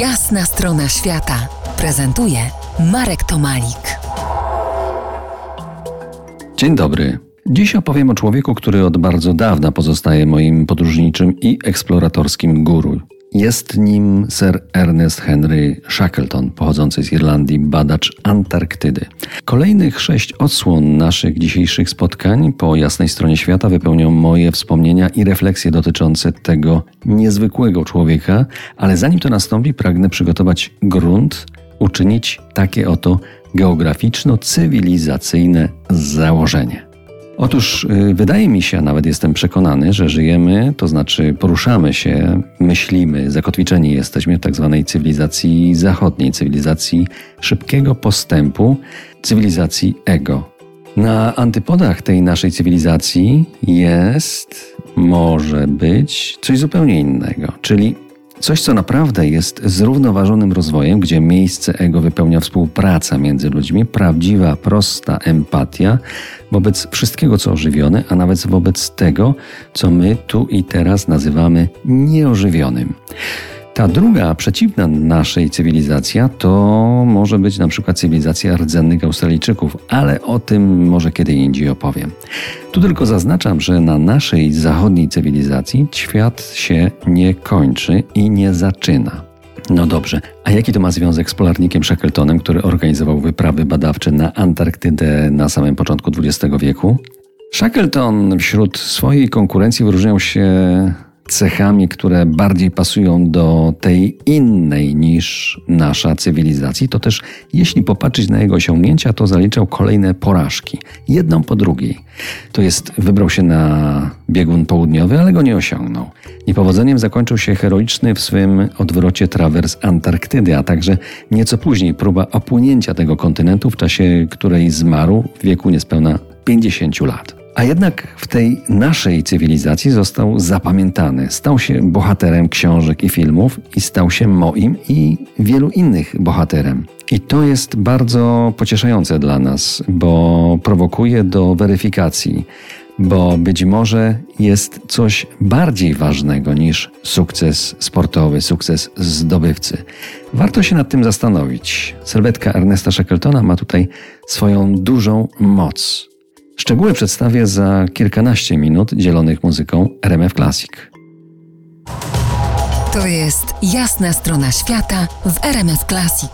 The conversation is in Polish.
Jasna strona świata prezentuje Marek Tomalik. Dzień dobry. Dziś opowiem o człowieku, który od bardzo dawna pozostaje moim podróżniczym i eksploratorskim guru. Jest nim Sir Ernest Henry Shackleton, pochodzący z Irlandii, badacz Antarktydy. Kolejnych sześć odsłon naszych dzisiejszych spotkań po jasnej stronie świata wypełnią moje wspomnienia i refleksje dotyczące tego niezwykłego człowieka, ale zanim to nastąpi, pragnę przygotować grunt, uczynić takie oto geograficzno-cywilizacyjne założenie. Otóż y, wydaje mi się, nawet jestem przekonany, że żyjemy, to znaczy poruszamy się, myślimy, zakotwiczeni jesteśmy w tak zwanej cywilizacji zachodniej, cywilizacji szybkiego postępu, cywilizacji ego. Na antypodach tej naszej cywilizacji jest, może być coś zupełnie innego, czyli Coś, co naprawdę jest zrównoważonym rozwojem, gdzie miejsce ego wypełnia współpraca między ludźmi, prawdziwa, prosta empatia wobec wszystkiego, co ożywione, a nawet wobec tego, co my tu i teraz nazywamy nieożywionym. Ta druga, przeciwna naszej cywilizacja, to może być na przykład cywilizacja rdzennych Australijczyków, ale o tym może kiedy indziej opowiem. Tu tylko zaznaczam, że na naszej zachodniej cywilizacji świat się nie kończy i nie zaczyna. No dobrze, a jaki to ma związek z polarnikiem Shackletonem, który organizował wyprawy badawcze na Antarktydę na samym początku XX wieku? Shackleton wśród swojej konkurencji wyróżniał się cechami, które bardziej pasują do tej innej niż nasza cywilizacji, to też jeśli popatrzeć na jego osiągnięcia, to zaliczał kolejne porażki, jedną po drugiej. To jest, wybrał się na biegun południowy, ale go nie osiągnął. Niepowodzeniem zakończył się heroiczny w swym odwrocie trawers Antarktydy, a także nieco później próba opłynięcia tego kontynentu, w czasie której zmarł w wieku niespełna 50 lat. A jednak w tej naszej cywilizacji został zapamiętany. Stał się bohaterem książek i filmów i stał się moim i wielu innych bohaterem. I to jest bardzo pocieszające dla nas, bo prowokuje do weryfikacji, bo być może jest coś bardziej ważnego niż sukces sportowy, sukces zdobywcy. Warto się nad tym zastanowić. Sylwetka Ernesta Shackletona ma tutaj swoją dużą moc. Szczegóły przedstawię za kilkanaście minut dzielonych muzyką RMF Classic. To jest jasna strona świata w RMF Classic.